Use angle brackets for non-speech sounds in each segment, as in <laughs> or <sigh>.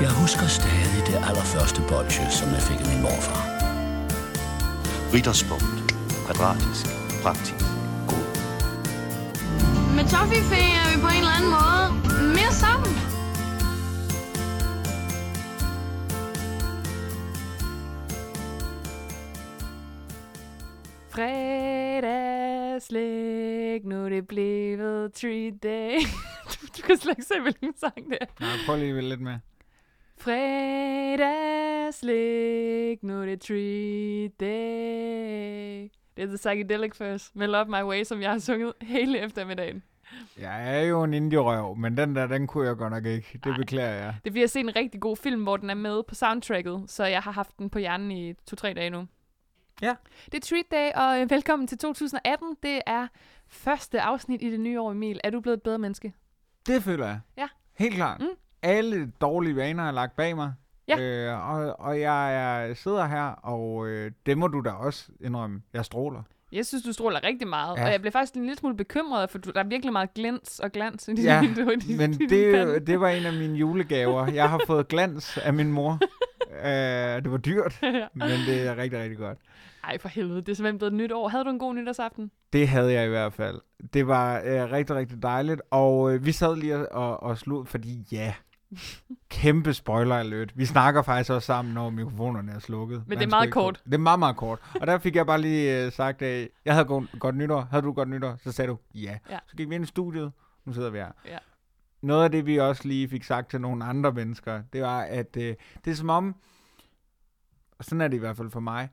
Jeg husker stadig det allerførste bolsje, som jeg fik af min morfar. Ritterspunkt. Kvadratisk. Praktisk. God. Med Toffifee er vi på en eller anden måde mere sammen. Fredagslæg, nu er det blevet treat day. du, <laughs> du kan slet ikke se, hvilken sang det er. Nej, prøv lige lidt med. Fredagslæg, nu er det treat day. Det er The Psychedelic First med Love My Way, som jeg har sunget hele eftermiddagen. Jeg er jo en indie-røv, men den der, den kunne jeg godt nok ikke. Det Nej. beklager jeg. Det er har set en rigtig god film, hvor den er med på soundtracket, så jeg har haft den på hjernen i to-tre dage nu. Ja. Det er Treat Day, og øh, velkommen til 2018. Det er første afsnit i det nye år, Emil. Er du blevet et bedre menneske? Det føler jeg. Ja. Helt klart. Mm. Alle dårlige vaner er lagt bag mig. Ja. Øh, og, og jeg er, sidder her, og øh, det må du da også indrømme. Jeg stråler. Jeg synes, du stråler rigtig meget, Ja. og jeg bliver faktisk en lille smule bekymret, for der er virkelig meget glans og glans i Ja, <laughs> i din- Men din det, det var en af mine julegaver. Jeg har fået glans af min mor. <laughs> øh, det var dyrt, Ja. men det er rigtig, rigtig godt. Ej, for helvede, det er simpelthen blevet et nyt år. Havde du en god nytårsaften? Det havde jeg i hvert fald. Det var øh, rigtig, rigtig dejligt. Og øh, vi sad lige og, og slog, fordi ja, kæmpe spoiler alert. Vi snakker faktisk også sammen, når mikrofonerne er slukket. Men det er meget kort. Det er meget, meget kort. Og der fik jeg bare lige øh, sagt, at jeg havde godt, godt nytår. Havde du godt nytår? Så sagde du ja. Ja. Så gik vi ind i studiet. Nu sidder vi her. Ja. Noget af det, vi også lige fik sagt til nogle andre mennesker, det var, at øh, det er som om, og sådan er det i hvert fald for mig,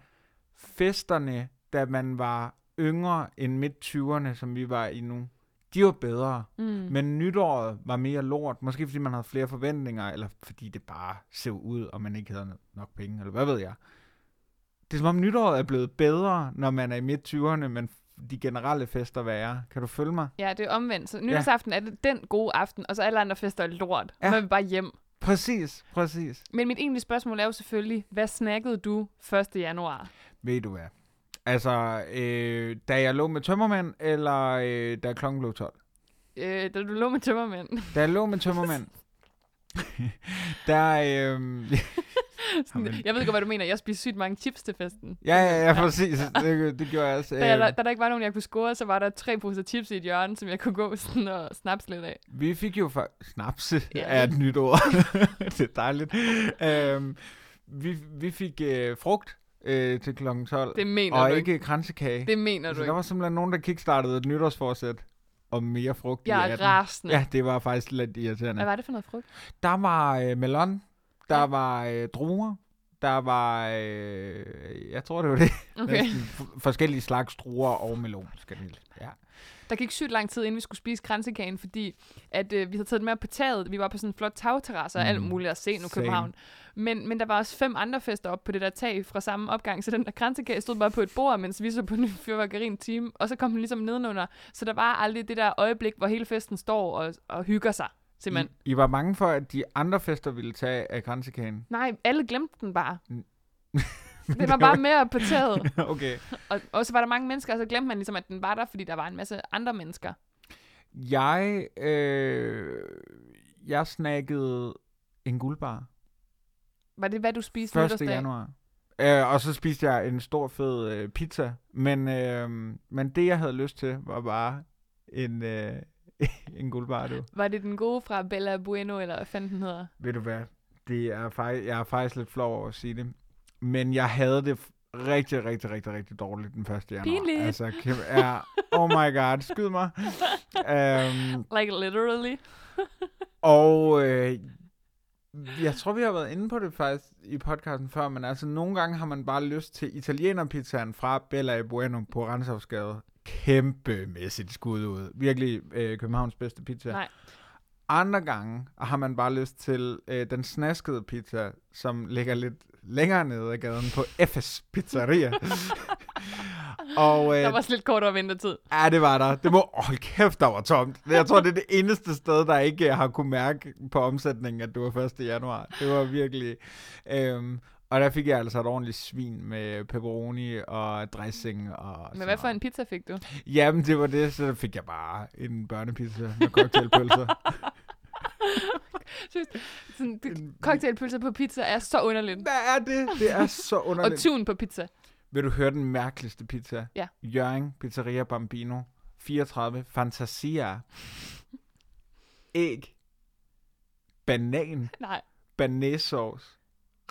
festerne, da man var yngre end midt 20'erne, som vi var i nu, de var bedre. Mm. Men nytåret var mere lort. Måske fordi man havde flere forventninger, eller fordi det bare så ud, og man ikke havde nok penge, eller hvad ved jeg. Det er som om nytåret er blevet bedre, når man er i midt 20'erne, men de generelle fester værre. Kan du følge mig? Ja, det er omvendt. Så nytårsaften er det den gode aften, og så alle andre fester er lort. Ja. Ja. Man vil bare hjem. Præcis, præcis. Men mit egentlige spørgsmål er jo selvfølgelig, hvad snakkede du 1. januar? Ved du hvad? Altså, øh, da jeg lå med tømmermænd, eller øh, da klokken blev 12? Øh, da du lå med tømmermænd. Da jeg lå med tømmermænd, <laughs> der... Øh, <laughs> Sådan, jeg ved godt, hvad du mener. Jeg spiste sygt mange chips til festen. ja, ja, ja, præcis. Det, det gjorde jeg også. Da, jeg, Øh, da der ikke var nogen, jeg kunne score, så var der tre poser chips i et hjørne, som jeg kunne gå sådan og snaps lidt af. Vi fik jo for... Snapse ja. er et nyt ord. <laughs> det er dejligt. Øhm, vi, vi fik øh, frugt øh, til kl. 12, Det mener og du ikke. ikke kransekage. Det mener du så der ikke. var simpelthen nogen, der kickstartede et nytårsforsæt om mere frugt Jeg i er 18. rasende. Ja, det var faktisk lidt Hvad irriterende. var det for noget frugt? Der var øh, melon, der Ja. var øh, druer, der var... Øh, jeg tror, det var det. Okay. Forskellige slags druer og melon, skal det Ja. Der gik sygt lang tid, inden vi skulle spise kransekagen, fordi at, øh, vi havde taget den med på taget. Vi var på sådan en flot tagterrasse og alt Mm. muligt at se nu. København. Men, men der var også fem andre fester op på det der tag fra samme opgang, så den der kransekage stod bare på et bord, mens vi så på en fyrværkeri en time, og så kom den ligesom nedenunder. Så der var aldrig det der øjeblik, hvor hele festen står og, og hygger sig, simpelthen. I, I var bange for, at de andre fester ville tage af kransekagen. Nej, alle glemte den bare. Mm. <laughs> Det var bare med op på taget. <laughs> okay. Og, og så var der mange mennesker, og så glemte man ligesom, at den var der, fordi der var en masse andre mennesker. Jeg, øh, jeg snakkede en guldbar Var det, hvad du spiste 1. nytårsdag? januar. Øh, og så spiste jeg en stor fed øh, pizza. Men, øh, men det, jeg havde lyst til, var bare en, øh, <laughs> en guldbar, du. Var det den gode fra Bella Bueno, eller hvad fanden den hedder? Ved du hvad? Det er jeg er faktisk lidt flov over at sige det. Men jeg havde det rigtig, rigtig, rigtig, rigtig dårligt den 1. januar. Pinligt. Altså, kæm- ja, oh my god, skyd mig. um, Like literally. <laughs> Og øh, jeg tror, vi har været inde på det faktisk i podcasten før, men altså nogle gange har man bare lyst til italienerpizzaen fra Bella e Bueno på Renshavsgade. Kæmpemæssigt skud ud. Virkelig øh, Københavns bedste pizza. Nej. Andre gange har man bare lyst til øh, den snaskede pizza, som ligger lidt længere nede ad gaden på FS Pizzeria. <laughs> og øh, Der var også lidt kortere ventetid. Ja, det var der. Det må... Hold kæft, der var tomt. Jeg tror, det er det eneste sted, der ikke har kunne mærke på omsætningen, at det var 1. januar. Det var virkelig... Øhm, og der fik jeg altså et ordentligt svin med pepperoni og dressing og Men hvad for en pizza fik du? Jamen, det var det, så fik jeg bare en børnepizza med cocktailpølser. <laughs> <laughs> Synes, Sådan, det, cocktailpølser på pizza er så underligt. Hvad er det? Det er så Og underligt. tun på pizza. Vil du høre den mærkeligste pizza? Ja. Jørgen Pizzeria Bambino. 34. Fantasia. Æg. Banan. Nej. Banæssauce.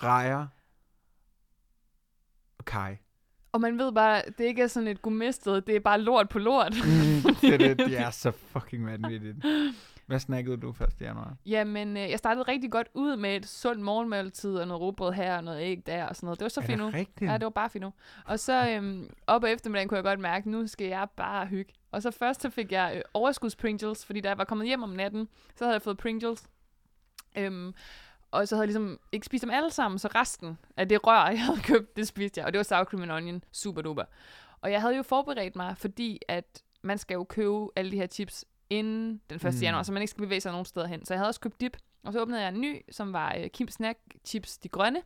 Rejer. Og kaj. Og man ved bare, det ikke er sådan et gourmetsted, det er bare lort på lort. Mm, det, det, det er <laughs> så fucking vanvittigt. Hvad snakkede du 1. januar? Jamen, øh, jeg startede rigtig godt ud med et sundt morgenmåltid og noget rugbrød her og noget æg der og sådan noget. Det var så fint nu. rigtigt? Ja, det var bare fint nu. Og så øhm, op ad eftermiddagen kunne jeg godt mærke, nu skal jeg bare hygge. Og så først så fik jeg øh, overskuds Pringles, fordi da jeg var kommet hjem om natten, så havde jeg fået Pringles. Øhm, og så havde jeg ligesom ikke spist dem alle sammen, så resten af det rør, jeg havde købt, det spiste jeg. Og det var sour cream and onion, super duper. Og jeg havde jo forberedt mig, fordi at man skal jo købe alle de her chips inden den 1. Mm. Januar, så man ikke skal bevæge sig nogen steder hen. Så jeg havde også købt dip, og så åbnede jeg en ny, som var øh, Kim Snack Chips, de grønne.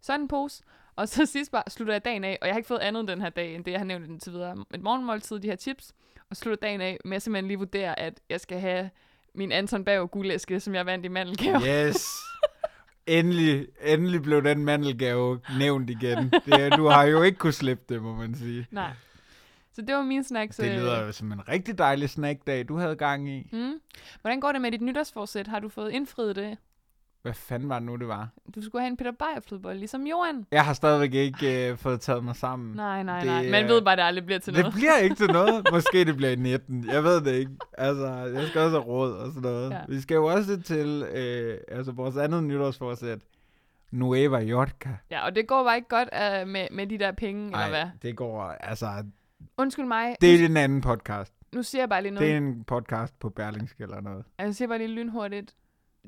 Sådan en pose. Og så <laughs> sidst bare slutter jeg dagen af, og jeg har ikke fået andet den her dag, end det, jeg har nævnt indtil videre. Et morgenmåltid, de her chips, og slutter dagen af med at simpelthen lige vurdere, at jeg skal have min Anton Berg guldæske, som jeg vandt i mandelgave. Yes. Endelig, endelig blev den mandelgave nævnt igen. <laughs> Det, du har jo ikke kunne slippe det, må man sige. Nej. Så det var min snacks. Det øh, lyder jo som en rigtig dejlig snackdag, du havde gang i. Mm. Hvordan går det med dit nytårsforsæt? Har du fået indfriet det? Hvad fanden var det nu, det var? Du skulle have en Peter Beyer flødebold, ligesom Johan. Jeg har stadigvæk ikke øh, fået taget mig sammen. Nej, nej, Det nej. Man ved bare, at det aldrig bliver til Det noget. bliver ikke til noget. <laughs> Måske det bliver i 19. Jeg ved det ikke. Altså, jeg skal også have råd og sådan noget. Ja. Vi skal jo også til øh, altså vores andet nytårsforsæt. Nueva Yorka. Ja, og det går bare ikke godt uh, med, med de der penge, eller hvad? det går, altså, Undskyld mig. det er en anden podcast. Nu siger jeg bare lige noget. Det er en podcast på Berlingske eller noget. Jeg siger bare lige lynhurtigt.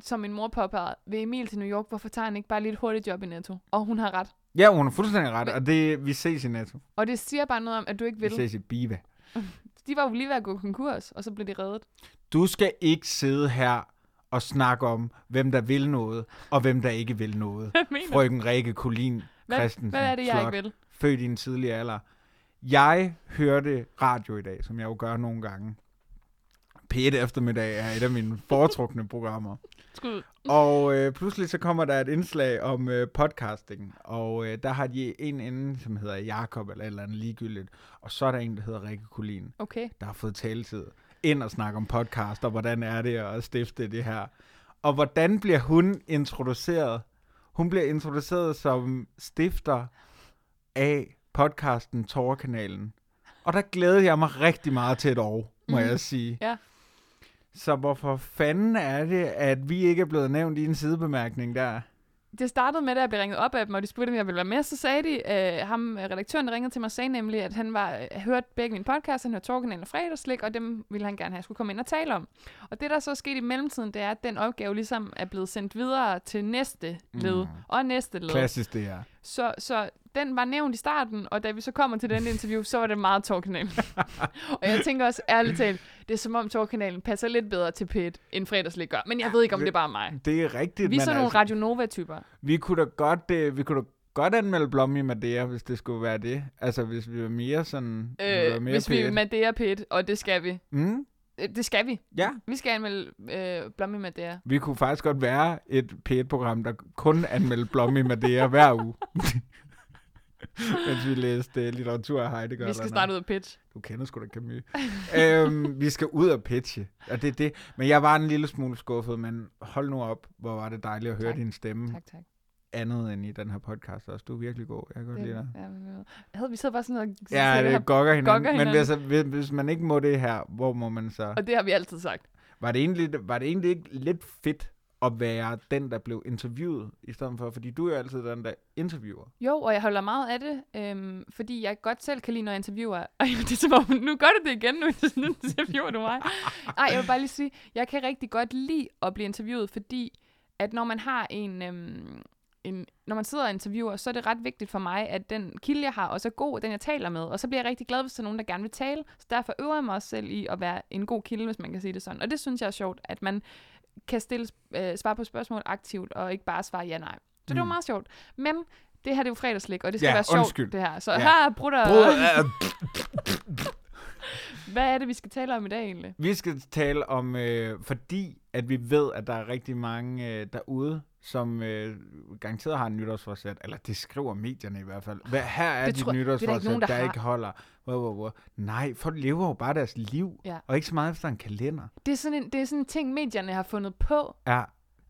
Som min mor påpegede, ved Emil til New York, hvorfor tager han ikke bare lige et hurtigt job i Netto? Og hun har ret. Ja, hun har fuldstændig ret, og det, vi ses i Netto. Og det siger bare noget om, at du ikke Vi vil. ses i Biva. <laughs> De var jo lige ved at gå konkurs, og så blev de reddet. Du skal ikke sidde her og snakke om, hvem der vil noget, og hvem der ikke vil noget. <laughs> Hvad? Frøken Rikke Kolin Hvad, Christensen. hvad er det, jeg Flot. ikke vil? Født i en tidlig alder. Jeg hørte radio i dag, som jeg jo gør nogle gange. P1 eftermiddag er et af mine foretrukne programmer. Skud. Og øh, pludselig så kommer der et indslag om øh, podcasting, og øh, der har de en inde, som hedder Jakob eller et eller andet ligegyldigt, og så er der en, der hedder Rikke Kolin, Okay. der har fået taletid ind og snakke om podcast, og hvordan er det at stifte det her. Og hvordan bliver hun introduceret? Hun bliver introduceret som stifter af podcasten Torkanalen. Og der glæder jeg mig rigtig meget til et år, må Mhm. jeg sige. Ja. Så hvorfor fanden er det, at vi ikke er blevet nævnt i en sidebemærkning der? Det startede med, at jeg blev ringet op af dem, og de spurgte, om jeg ville være med. Så sagde de, øh, ham, øh, redaktøren, der ringede til mig, og sagde nemlig, at han var, øh, hørte begge mine podcasts, han hørte Torkanalen og Fredagslik, og dem ville han gerne have, jeg skulle komme ind og tale om. Og det, der så er sket i mellemtiden, det er, at den opgave ligesom er blevet sendt videre til næste led, Mm. mm. og næste led. Klassisk det her. Så, så den var nævnt i starten, og da vi så kommer til den interview, så var det meget Torkanalen. <laughs> og jeg tænker også ærligt talt, det er som om Torkanalen passer lidt bedre til P1, end Fredagslik gør. Men jeg ved ikke, om det er bare mig. Det er rigtigt, Vi er sådan nogle altså, Radio Nova-typer. vi kunne da godt, øh, vi kunne da godt anmelde Blommy Madea, hvis det skulle være det. Altså, hvis vi var mere sådan... vi var Øh, mere hvis vi P1. er Madeira Pit, og det skal vi. Mm? Øh, Det skal vi. Ja. Vi skal anmelde øh, Blommy Madeira. Vi kunne faktisk godt være et P1-program, der kun anmeldte Blommy Madea hver uge. <laughs> <laughs> Mens vi læste uh, litteratur af Heidegger. Vi skal starte noget. ud af pitch. Du kender sgu da Camus. <laughs> øhm, vi skal ud og pitche. Og det er det. Men jeg var en lille smule skuffet, men hold nu op, hvor var det dejligt at høre Tak. din stemme. Tak, tak. Andet end i den her podcast også. Du er virkelig god. Jeg kan godt lide dig. ja, men, havde vi sidder bare sådan og Ja, siger det gokker hinanden. gokker Men hinanden. hvis, hvis, hvis man ikke må det her, hvor må man så... Og det har vi altid sagt. Var det, egentlig, var det egentlig ikke lidt fedt at være den, der blev interviewet, i stedet for, fordi du er jo altid den, der interviewer. Jo, og jeg holder meget af det, øhm, fordi jeg godt selv kan lide, når jeg interviewer. <laughs> Ej, det er som om, nu gør du det igen, nu, <laughs> nu interviewer du mig. Ej, jeg vil bare lige sige, jeg kan rigtig godt lide at blive interviewet, fordi at når man har en, øhm, en, når man sidder og interviewer, så er det ret vigtigt for mig, at den kilde, jeg har, også er god, den jeg taler med. Og så bliver jeg rigtig glad, hvis der er nogen, der gerne vil tale. Så derfor øver jeg mig også selv i at være en god kilde, hvis man kan sige det sådan. Og det synes jeg er sjovt, at man kan stille, øh, svare på spørgsmål aktivt, og ikke bare svare ja-nej. Så det var Mm. meget sjovt. Men det her det er jo fredagslik, og det skal Ja, være sjovt, undskyld. det her. Så Ja. her, brutter, Bror, øh, <laughs> hvad er det, vi skal tale om i dag egentlig? vi skal tale om, øh, fordi at vi ved, at der er rigtig mange øh, derude, som øh, garanteret har en nytårsforsæt, eller det skriver medierne i hvert fald. Hvad, her er Det dit tror- er der ikke nytårsforsæt, nogen, der der, har. ikke holder. Wow, wow, wow. Nej, folk lever jo bare deres liv, Ja. og ikke så meget efter en kalender. Det er, sådan en, det er sådan en ting, medierne har fundet på. Ja,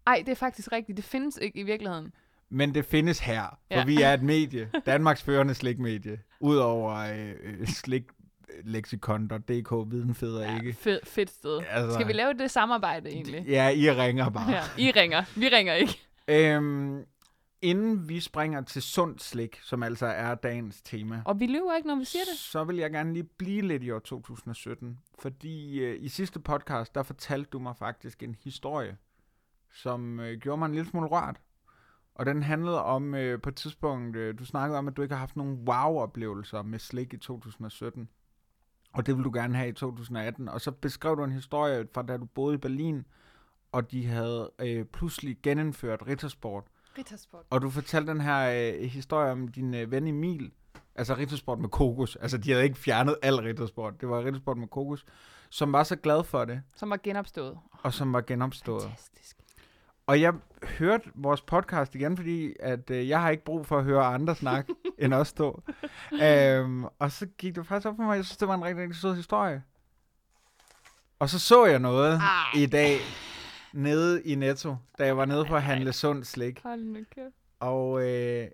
Ej, det er faktisk rigtigt. Det findes ikke i virkeligheden. men det findes her, for Ja. vi er et medie. Danmarks førende slikmedie. Udover øh, øh, slikleksikon.dk, viden feder Ja, ikke. fed, fedt sted. Altså- Skal vi lave det samarbejde egentlig? Ja, I ringer bare. Ja, I ringer. Vi ringer ikke. <laughs> Øhm, inden vi springer til sundt slik, som altså er dagens tema, Og vi lyver ikke, når vi siger det. så vil jeg gerne lige blive lidt i år 2017. Fordi øh, i sidste podcast, der fortalte du mig faktisk en historie, som øh, gjorde mig en lille smule rørt. Og den handlede om, øh, på et tidspunkt, øh, du snakkede om, at du ikke har haft nogen wow-oplevelser med slik i 2017. Og det vil du gerne have i 2018. Og så beskrev du en historie fra da du boede i Berlin, og de havde øh, pludselig genindført Rittersport. Rittersport. Og du fortalte den her øh, historie om din øh, ven Emil, altså Rittersport med kokos. Altså, de havde ikke fjernet al Rittersport. Det var Rittersport med kokos, som var så glad for det, Som var genopstået. og som var genopstået. Fantastisk. Og jeg hørte vores podcast igen, fordi at øh, jeg har ikke brug for at høre andre snakke <laughs> end os to. Øhm, og så gik det faktisk op for mig, jeg synes, det var en rigtig, rigtig sød historie. Og så så jeg noget Ej. i dag nede i Netto, da jeg var nede for at handle sund slik. Hold nu kæft. Og øh,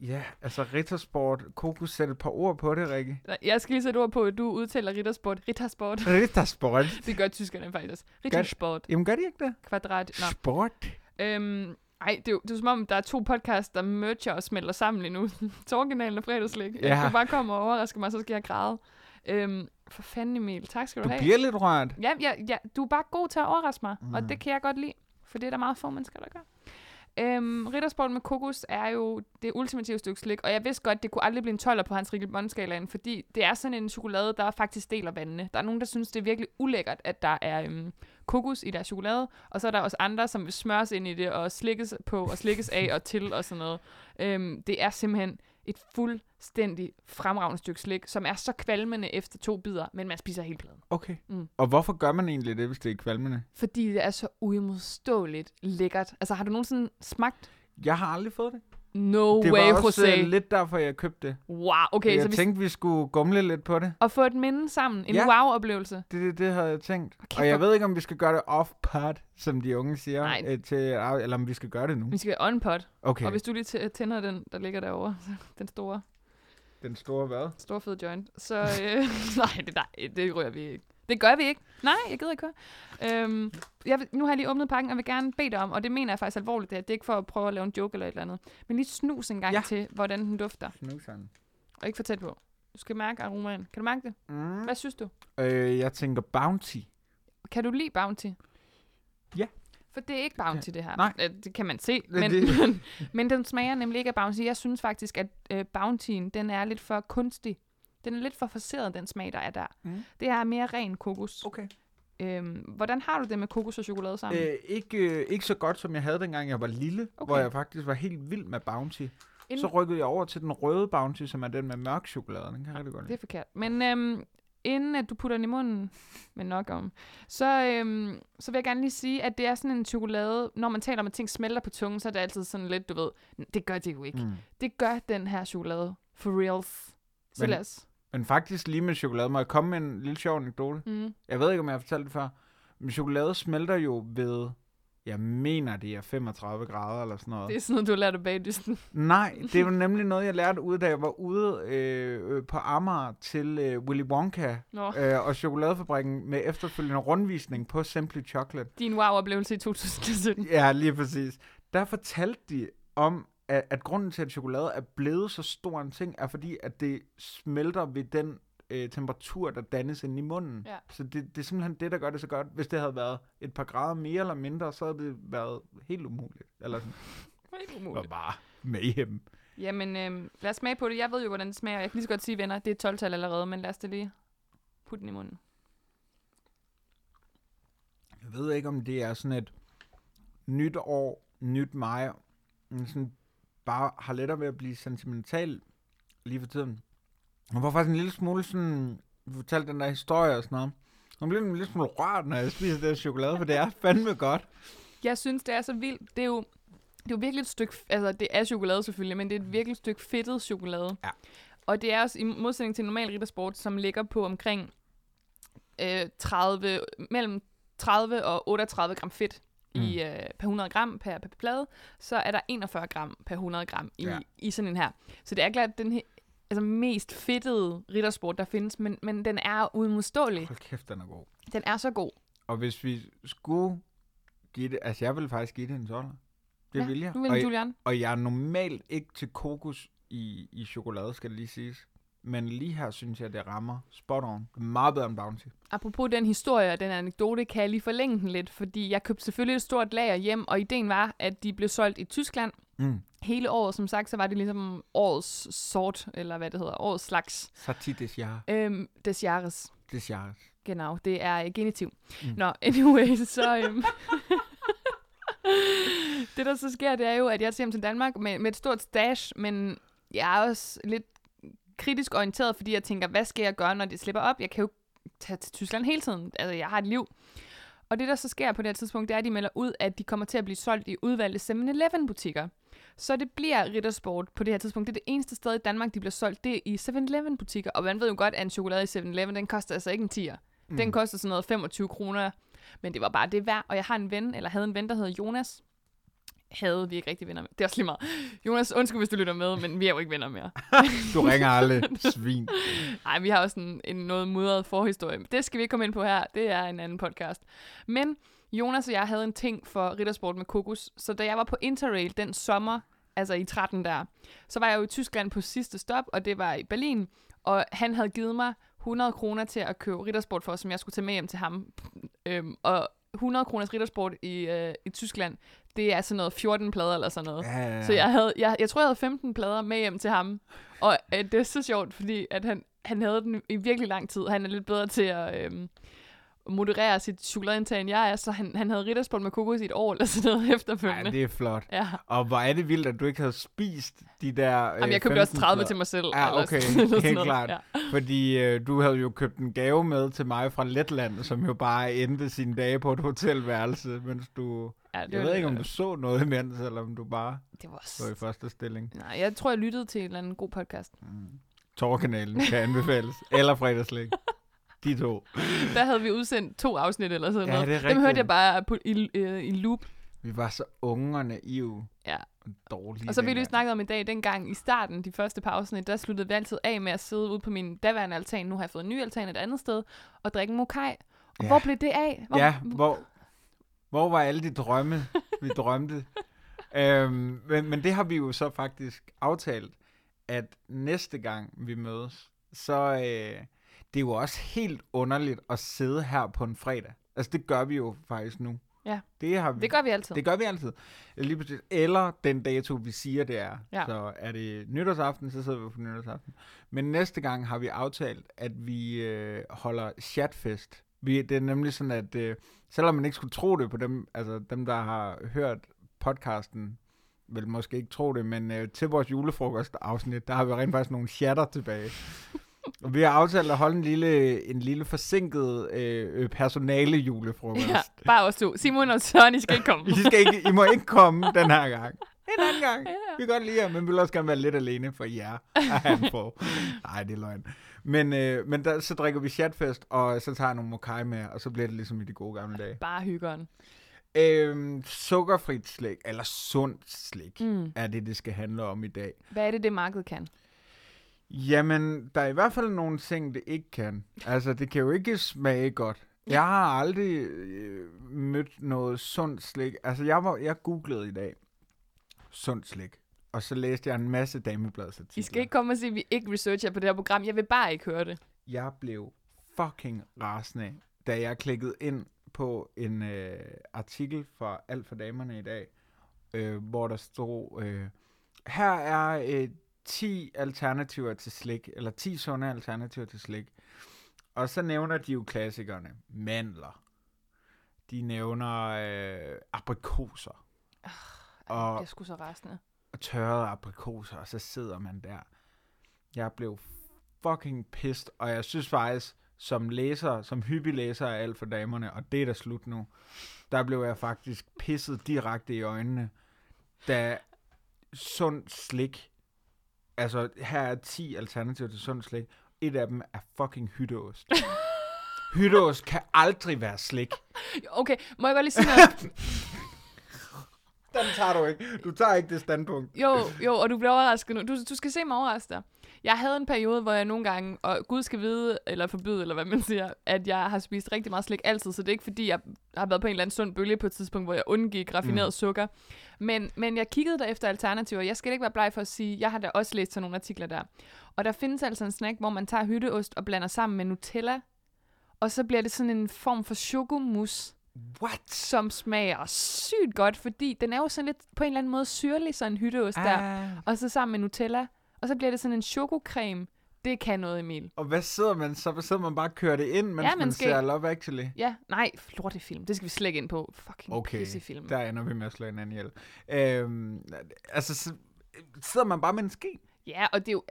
ja, altså Rittersport, kokos, sæt et par ord på det, Rikke. Nej, Jeg skal lige sætte ord på, at du udtaler Rittersport. Rittersport. Rittersport. <laughs> Det gør tyskerne faktisk også. Rittersport. Jamen gør de ikke det? Kvadrat. Nå. Sport. Øhm, ej, det er, jo, det er jo som om, der er to podcasts, der merger og smelter sammen lige nu. <laughs> Torginalen og fredagslæg. Ja. Jeg kan bare komme og overraske mig, så skal jeg græde. Øhm, for fanden Emil, tak skal du, Du have. bliver lidt rørt. Ja, ja, ja, du er bare god til at overraske mig, mm. og det kan jeg godt lide, for det er der meget få mennesker, der gør. Øhm, Rittersport med kokos er jo det ultimative stykke slik, og jeg vidste godt, det kunne aldrig blive en 12'er på hans Riegel fordi det er sådan en chokolade, der faktisk deler vandene. Der er nogen, der synes, det er virkelig ulækkert, at der er øhm, kokos i deres chokolade, og så er der også andre, som smøres ind i det, og slikkes på, og slikkes af og til, og sådan noget. Øhm, det er simpelthen et fuldstændig fremragende stykke slik, som er så kvalmende efter to bidder, men man spiser hele pladen. Okay. Mm. Og hvorfor gør man egentlig det, hvis det er kvalmende? Fordi det er så uimodståeligt lækkert. Altså, har du nogensinde smagt? Jeg har aldrig fået det. No det way, var også øh, lidt derfor, jeg købte det. Wow, okay. jeg så vi tænkte, vi skulle gumle lidt på det. at få et minde sammen. En Ja. wow-oplevelse. Det, det, det havde jeg tænkt. kæft, og jeg hvor- ved ikke, om vi skal gøre det off-pod, som de unge siger. Nej. Øh, til, eller om vi skal gøre det nu. Vi skal on-pot. Okay, Og hvis du lige tæ- tænder den, der ligger derovre, <laughs> den store, den store hvad? store fede joint, så... Øh, <laughs> nej, det, nej, det rører vi ikke. Det gør vi ikke. Nej, jeg gider ikke høre. Øhm, jeg, vil- nu har jeg lige åbnet pakken, og vil gerne bede dig om, og det mener jeg faktisk alvorligt, det, her. det er ikke for at prøve at lave en joke eller et eller andet, men lige snus en gang ja. Til, hvordan den dufter. Snuseren. Og ikke for tæt på. Du skal mærke aromaen. Kan du mærke det? Mm. Hvad synes du? Øh, jeg tænker Bounty. Kan du lide Bounty? Ja. For det er ikke Bounty, det her. Nej. Øh, Det kan man se. Det- Men, det- <laughs> men, men den smager nemlig ikke af Bounty. Jeg synes faktisk, at øh, Bountyen, den er lidt for kunstig. Den er lidt for forseret, den smag, der er der. Mm. Det er mere ren kokos. Okay. Øhm, hvordan har du det med kokos og chokolade sammen? Øh, ikke, øh, ikke så godt, som jeg havde, dengang jeg var lille, Okay. hvor jeg faktisk var helt vild med Bounty. Inden- Så rykkede jeg over til den røde Bounty, som er den med mørk chokolade. Den kan jeg rigtig godt Det lide. er forkert. Men øhm, inden at du putter den i munden, <laughs> men nok om, så, øhm, så vil jeg gerne lige sige, at det er sådan en chokolade, når man taler om, at ting smelter på tungen, så er det altid sådan lidt, du ved, det gør det jo ikke. Mm. Det gør den her chokolade. For reals. Så Men- lad os. Men faktisk lige med chokolade, må jeg komme med en lille sjov anekdote? Mm. Jeg ved ikke, om jeg har fortalt det før, men chokolade smelter jo ved, jeg mener det er 35 grader eller sådan noget. Det er sådan noget, du har lært af bagdysten. <laughs> Nej, det jo nemlig noget, jeg lærte ude, da jeg var ude øh, øh, på Amager til øh, Willy Wonka Nå, øh, og chokoladefabrikken med efterfølgende rundvisning på Simply Chocolate. din wow-oplevelse i 2017. Ja, lige præcis. Der fortalte de om, at, at grunden til, at chokolade er blevet så stor en ting, er fordi, at det smelter ved den øh, temperatur, der dannes inde i munden. Ja. Så det, det er simpelthen det, der gør det så godt. Hvis det havde været et par grader mere eller mindre, så havde det været helt umuligt. Eller sådan. <laughs> Helt Det umuligt. bare mayhem. Jamen, øhm, lad os smage på det. Jeg ved jo, hvordan det smager. Jeg kan lige så godt sige, venner, det er 12-tal allerede, men lad os da lige putte den i munden. Jeg ved ikke, om det er sådan et nyt år, nyt mig, sådan bare har lettere ved at blive sentimental lige for tiden. Jeg var faktisk en lille smule sådan, du fortalte den der historie og sådan noget. Jeg bliver en lille smule rørt, når jeg spiser det chokolade, for det er fandme godt. Jeg synes, det er så vildt. Det er jo Det er jo virkelig et stykke, altså det er chokolade selvfølgelig, men det er et virkelig stykke fedtet chokolade. Ja. Og det er også i modsætning til normal riddersport, som ligger på omkring øh, 30, mellem 30 og 38 gram fedt mm. i, øh, per 100 gram per, per plade, så er der 41 gram per 100 gram i, Ja. i sådan en her. Så det er klart den he- altså mest fedtede riddersport, der findes, men, men den er uimodståelig. Hold kæft, den er god. Den er så god. Og hvis vi skulle give det... Altså, jeg vil faktisk give det en 12. Det ja, vil jeg. Nu vil og, Julian. og jeg er normalt ikke til kokos i, i chokolade, skal det lige siges. Men lige her synes jeg, det rammer spot on. Meget bedre end Bounty. Apropos den historie og den anekdote, kan jeg lige forlænge den lidt, fordi jeg købte selvfølgelig et stort lager hjem, og ideen var, at de blev solgt i Tyskland Mm. hele året. Som sagt, så var det ligesom årets sort, eller hvad det hedder, årets slags. Sati des Jahres. Øhm, des Jahres. Des Jahres. Genau, det er genitiv. Mm. Nå, anyway, <laughs> så... Øhm, <laughs> det, der så sker, det er jo, at jeg tager hjem til Danmark med, med et stort stash, men jeg er også lidt kritisk orienteret, fordi jeg tænker, hvad skal jeg gøre, når det slipper op? Jeg kan jo tage til Tyskland hele tiden. Altså, jeg har et liv. Og det, der så sker på det her tidspunkt, det er, at de melder ud, at de kommer til at blive solgt i udvalgte 7-Eleven-butikker. Så det bliver Rittersport på det her tidspunkt. Det er det eneste sted i Danmark, de bliver solgt. Det er i 7-Eleven-butikker. Og man ved jo godt, at en chokolade i 7-Eleven, den koster altså ikke en 10'er. Mm. Den koster sådan noget 25 kroner. Men det var bare det værd. Og jeg har en ven, eller havde en ven, der hedder Jonas. Havde vi ikke rigtig venner med. Det er også lige meget. Jonas, undskyld, hvis du lytter med, men vi er jo ikke venner mere. <laughs> Du ringer aldrig, <laughs> svin. Nej, vi har også en, en noget mudret forhistorie. Det skal vi ikke komme ind på her. Det er en anden podcast. Men Jonas og jeg havde en ting for riddersport med kokos. Så da jeg var på Interrail den sommer, altså i 13 der, så var jeg jo i Tyskland på sidste stop, og det var i Berlin. Og han havde givet mig 100 kroner til at købe riddersport for, som jeg skulle tage med hjem til ham. Øhm, og 100 kroners riddersport i, øh, i Tyskland, det er sådan noget 14 plader eller sådan noget. Ja, ja, ja. Så jeg, havde, jeg, jeg tror, jeg havde 15 plader med hjem til ham. Og øh, det er så sjovt, fordi at han, han havde den i virkelig lang tid. Han er lidt bedre til at øhm, moderere sit chokoladeindtag, end jeg er. Så han, han havde riddersport med kokos i et år eller sådan noget <laughs> efterfølgende. det er flot. Ja. Og hvor er det vildt, at du ikke havde spist de der øh, Jamen, jeg købte også 15 30 plader. til mig selv. Ja, okay. eller <laughs> Helt klart. Ja. Fordi øh, du havde jo købt en gave med til mig fra Letland, som jo bare endte sine dage på et hotelværelse, mens du... Ja, det Jeg ved ikke, om du så noget imens, eller om du bare Det var var i første stilling. Nej, jeg tror, jeg lyttede til en eller anden god podcast. Torkanalen kan anbefales. eller fredagslæg. <laughs> De to. Der havde vi udsendt to afsnit eller sådan Ja, noget. det er Dem hørte jeg bare på, i, øh, i loop. Vi var så unge og naive. Ja. Og dårlige Og så vi lige snakket om i dag, dengang i starten, de første par afsnit, der sluttede vi altid af med at sidde ude på min daværende altan. Nu har jeg fået en ny altan et andet sted, og drikke en mokai. Og Ja. hvor blev det af? Hvor, Ja, hvor, hvor var alle de drømme, vi drømte? <laughs> øhm, men, men det har vi jo så faktisk aftalt, at næste gang vi mødes, så øh, det er jo også helt underligt at sidde her på en fredag. Altså det gør vi jo faktisk nu. Ja. Det, har vi, Det gør vi altid. det gør vi altid. Lige præcis. Eller den dato, vi siger, det er. Ja. Så er det nytårsaften, så sidder vi på nytårsaften. Men næste gang har vi aftalt, at vi øh, holder chatfest. Vi, det er nemlig sådan, at øh, selvom man ikke skulle tro det på dem, altså dem, der har hørt podcasten, vil måske ikke tro det, men øh, til vores julefrokost-afsnit, der har vi rent faktisk nogle chatter tilbage. Vi har aftalt at holde en lille, en lille forsinket øh, personale julefrokost. Ja, bare os to. Simon og Søren, I skal ikke komme. <laughs> I, skal ikke, I må ikke komme den her gang. <laughs> En anden gang. Ja. Vi kan godt lide jer, men vi vil også gerne være lidt alene for jer. Nej, det er løgn. Men, øh, men der, så drikker vi chatfest, og så tager jeg nogle mokai med, og så bliver det ligesom i de gode gamle dage. Bare hyggeren. Øhm, sukkerfrit slik, eller sundt slik, Mm. er det, det skal handle om i dag. Hvad er det, det marked kan? Jamen, der er i hvert fald nogle ting, det ikke kan. Altså, det kan jo ikke smage godt. Jeg har aldrig øh, mødt noget sundt slik. Altså, jeg, var, jeg googlede i dag sundt slik, og så læste jeg en masse damebladsartikler. I skal ikke komme og sige, at vi ikke researcher på det her program. Jeg vil bare ikke høre det. Jeg blev fucking rasende, da jeg klikkede ind på en øh, artikel fra Alt for Damerne i dag, øh, hvor der stod, øh, her er øh, 10 alternativer til slik, eller 10 sunde alternativer til slik. Og så nævner de jo klassikerne. Mandler. De nævner øh, aprikoser. Og... Og- Jeg skulle så rasende. og tørrede aprikoser, og så sidder man der. Jeg blev fucking pissed, og jeg synes faktisk, som læser, som hyppig læser af alt for damerne, og det er da slut nu, der blev jeg faktisk pisset direkte i øjnene. da sund slik, altså her er 10 alternativer til sund slik, et af dem er fucking hytteost. <laughs> hytteost kan aldrig være slik. <laughs> Okay, må jeg godt lige sige noget? <laughs> Den tager du ikke. Du tager ikke det standpunkt. Jo, jo, og du bliver overrasket nu. Du, du skal se mig overraske dig. Jeg havde en periode, hvor jeg nogle gange, og Gud skal vide, eller forbyde, eller hvad man siger, at jeg har spist rigtig meget slik altid, så det er ikke fordi, jeg har været på en eller anden sund bølge på et tidspunkt, hvor jeg undgik raffineret mm. sukker. Men, men jeg kiggede der efter alternativer. Jeg skal ikke være bleg for at sige, jeg har da også læst sådan nogle artikler der. Og der findes altså en snack, hvor man tager hytteost og blander sammen med Nutella, og så bliver det sådan en form for chokomus, What? som smager sygt godt, fordi den er jo sådan lidt på en eller anden måde syrlig, sådan en hytteost der. Ah. Og så sammen med Nutella. Og så bliver det sådan en chokocreme. Det kan noget, Emil. Og hvad sidder man så? Hvad sidder man bare og kører det ind, mens Ja, man man skal- ser Love Actually? Ja, nej, lortefilm. Det skal vi slet ikke ind på. Fucking Okay, pissefilm. der ender vi med at slå hinanden ihjel. Øhm, altså, så sidder man bare med en ske. Ja, og det, er jo,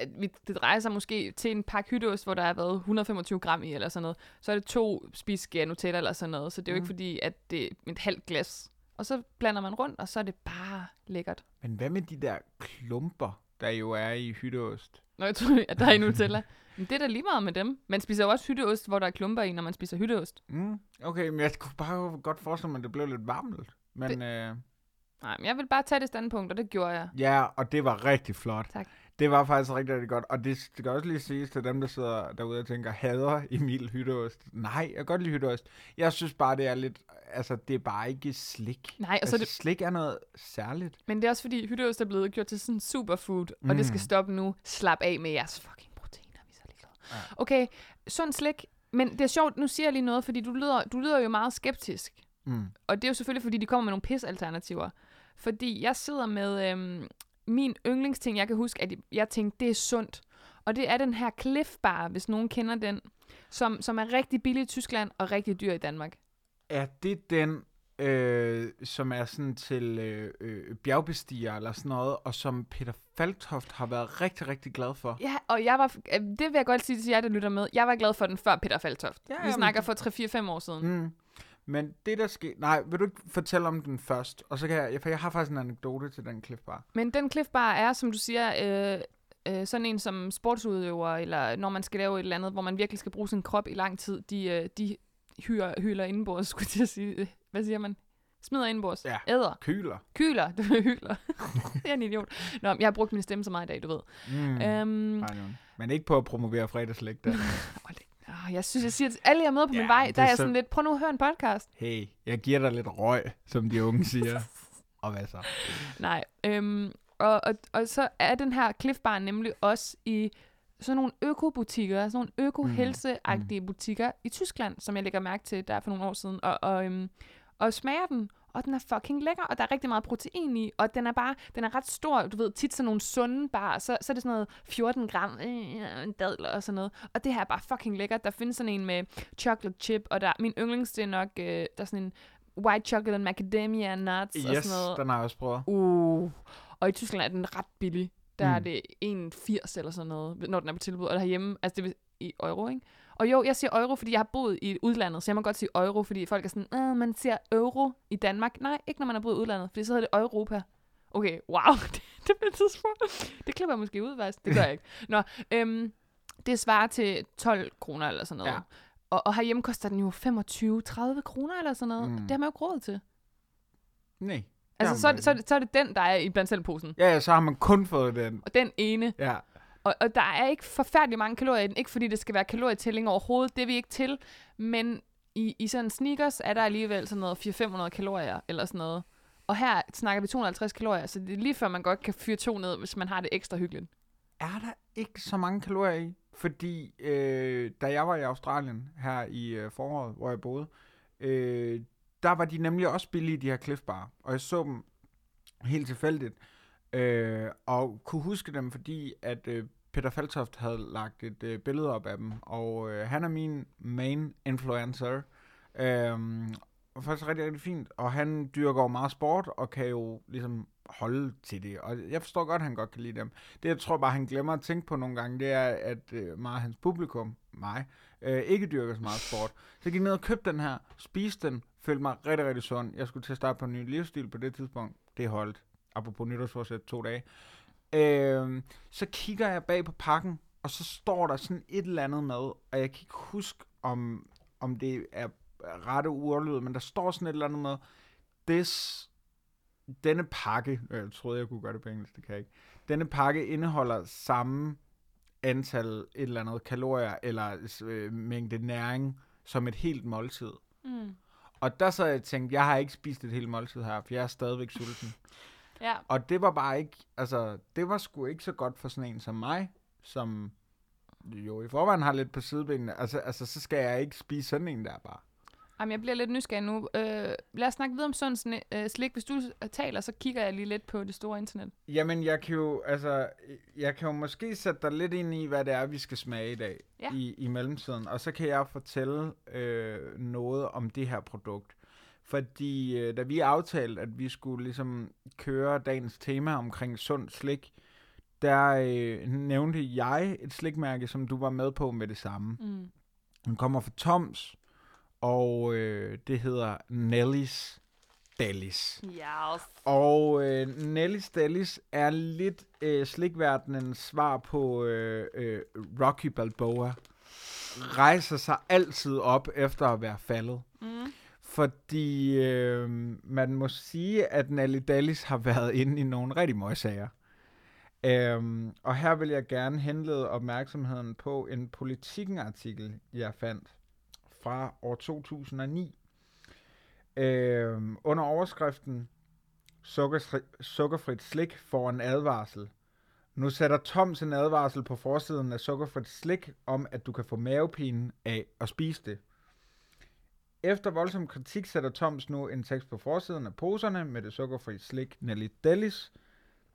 det drejer sig måske til en pakke hytteost, hvor der har været 125 gram i, eller sådan noget. Så er det to spiseskære Nutella, eller sådan noget. Så det er jo Mm. ikke fordi, at det er et halvt glas. Og så blander man rundt, og så er det bare lækkert. Men hvad med de der klumper, der jo er i hytteost? Nå, jeg tror, at der er i Nutella. <laughs> Men det er da lige meget med dem. Man spiser jo også hytteost, hvor der er klumper i, når man spiser hytteost. Mm, okay, men jeg kunne bare godt forestille mig, at det blev lidt varmt. Men øh, Nej, men jeg vil bare tage det standpunkt, og det gjorde jeg. ja, og det var rigtig flot. Tak. Det var faktisk rigtig, rigtig godt. Og det skal også lige siges til dem, der sidder derude og tænker, hader Emil hytteost. Nej, jeg kan godt lide hytteost. Jeg synes bare, det er lidt, altså det er bare ikke slik. Nej, altså, er det, slik er noget særligt. men det er også fordi, hytteost er blevet gjort til sådan superfood, og det skal Mm. stoppe nu. Slap af med jeres fucking proteiner, vi er så ligeglade. Ja. Okay, sund slik. Men det er sjovt, nu siger jeg lige noget, fordi du lyder, du lyder jo meget skeptisk. Mm. Og det er jo selvfølgelig, fordi de kommer med nogle pis-alternativer. Fordi jeg sidder med øhm, min yndlingsting, jeg kan huske, at jeg tænkte, det er sundt. Og det er den her Cliff Bar, hvis nogen kender den, som, som er rigtig billig i Tyskland og rigtig dyr i Danmark. Er det den, øh, som er sådan til øh, øh, bjergbestiger eller sådan noget, og som Peter Faltoft har været rigtig, rigtig glad for? Ja, og jeg var, øh, det vil jeg godt sige til jer, der lytter med. Jeg var glad for den før Peter Faltoft. Ja, Vi jamen, snakker for 3-4-5 år siden. Mm. Men det der sker... Nej, vil du ikke fortælle om den først? Og så kan jeg... For jeg har faktisk en anekdote til den Cliff Bar. Men den Cliff Bar er, som du siger, øh, øh, sådan en som sportsudøver, eller når man skal lave et eller andet, hvor man virkelig skal bruge sin krop i lang tid, de, øh, de hyrer, hyler indenbords, <laughs> skulle jeg sige. Hvad siger man? Smider indenbords. Ja. Æder. Kyler. Kyler. <laughs> Det var hylder. jeg er en idiot. Nå, jeg har brugt min stemme så meget i dag, du ved. Mm. Øhm, nej. Men ikke på at promovere fredagslæg der. åh, <laughs> åh, jeg synes, jeg siger til alle, jeg møder på Ja, min vej, der er jeg så- sådan lidt, prøv nu at høre en podcast. Hey, jeg giver dig lidt røg, som de unge siger. <laughs> Og hvad så? Nej. Øhm, og, og, og så er den her Cliff Bar nemlig også i sådan nogle økobutikker, sådan nogle øko-helseagtige butikker i Tyskland, som jeg lægger mærke til der for nogle år siden, og, og, øhm, og smager den, og den er fucking lækker, og der er rigtig meget protein i, og den er bare, den er ret stor, du ved, tit sådan nogle sunde bar, så, så er det sådan noget 14 gram, øh, en dadler og sådan noget, og det her er bare fucking lækkert, der findes sådan en med chocolate chip, og der, min yndlings, det er nok, øh, der er sådan en white chocolate and macadamia nuts, og Yes, sådan noget, den har jeg også prøvet. Uh. Og i Tyskland er den ret billig. Der mm. er det 1,80 eller sådan noget, når den er på tilbud. Og herhjemme, altså det vil, i euro, ikke? Og jo, jeg siger euro, fordi jeg har boet i udlandet, så jeg må godt sige euro, fordi folk er sådan, øh, man siger euro i Danmark. Nej, ikke når man har boet i udlandet, fordi så hedder det Europa. Okay, wow, <laughs> det, det bliver tidspunkt. Det klipper jeg måske ud, faktisk. Det gør jeg ikke. Nå, øhm, det svarer til 12 kroner eller sådan noget. Ja. Og, og herhjemme koster den jo 25-30 kroner eller sådan noget. Mm. Det har man jo ikke råd til. Nej. Altså, så, så, det, så er det den, der er i blandt selv posen. Ja, ja, så har man kun fået den. Og den ene. Ja. Og, og der er ikke forfærdelig mange kalorier i den. Ikke fordi det skal være kalorietælling overhovedet. Det er vi ikke til. Men i, i sådan sneakers er der alligevel sådan noget 400-500 kalorier eller sådan noget. Og her snakker vi 250 kalorier, så det er lige før man godt kan fyre to ned, hvis man har det ekstra hyggeligt. Er der ikke så mange kalorier i? Fordi øh, da jeg var i Australien her i øh, foråret, hvor jeg boede, øh, der var de nemlig også billige, de her Cliff Bar. Og jeg så dem helt tilfældigt. Øh, og kunne huske dem, fordi at øh, Peter Faltoft havde lagt et øh, billede op af dem. Og øh, han er min main influencer. Øhm, og faktisk rigtig, rigtig fint. Og han dyrker jo meget sport, og kan jo ligesom holde til det. Og jeg forstår godt, at han godt kan lide dem. Det, jeg tror bare, han glemmer at tænke på nogle gange, det er, at øh, meget af hans publikum, mig, øh, ikke dyrker så meget sport. Så jeg gik ned og købte den her, spiste den, følte mig rigtig, rigtig sund. Jeg skulle til at starte på en ny livsstil på det tidspunkt. Det holdt. apropos nytårsforsæt, to dage. Øh, så kigger jeg bag på pakken, og så står der sådan et eller andet med, og jeg kan ikke huske, om, om det er rette ordlyd, men der står sådan et eller andet med, this, denne pakke, jeg troede, jeg kunne gøre det på engelsk, det kan jeg ikke, denne pakke indeholder samme antal et eller andet kalorier eller øh, mængde næring som et helt måltid. Mm. Og der så jeg tænkt, jeg har ikke spist et helt måltid her, for jeg er stadigvæk sulten. <laughs> Ja. Og det var bare ikke, altså, det var sgu ikke så godt for sådan en som mig, som jo i forvejen har lidt på sidebenene. Altså, altså så skal jeg ikke spise sådan en der bare. Jamen, jeg bliver lidt nysgerrig nu. Øh, lad os snakke videre om sådan øh, slik. Hvis du taler, så kigger jeg lige lidt på det store internet. Jamen, jeg kan jo, altså, jeg kan jo måske sætte dig lidt ind i, hvad det er, vi skal smage i dag Ja. i, i mellemtiden. Og så kan jeg fortælle øh, noget om det her produkt. Fordi øh, da vi aftalte, at vi skulle ligesom køre dagens tema omkring sund slik, der øh, nævnte jeg et slikmærke, som du var med på med det samme. Mm. Den kommer fra Toms, og øh, det hedder Nellis Delis. Yes. Og øh, Nellis Delis er lidt øh, slikverdenens svar på øh, øh, Rocky Balboa. Rejser sig altid op efter at være faldet. Mm. Fordi øh, man må sige, at Nelly Dallis har været inde i nogle rigtig møgsager. Øhm, og her vil jeg gerne henlede opmærksomheden på en politikken-artikel, jeg fandt fra år 2009. Øhm, under overskriften Sukkerfri, Sukkerfrit slik får en advarsel. Nu sætter Toms en advarsel på forsiden af Sukkerfrit slik om, at du kan få mavepine af at spise det. Efter voldsom kritik sætter Toms nu en tekst på forsiden af poserne med det sukkerfri slik Nelly Delis,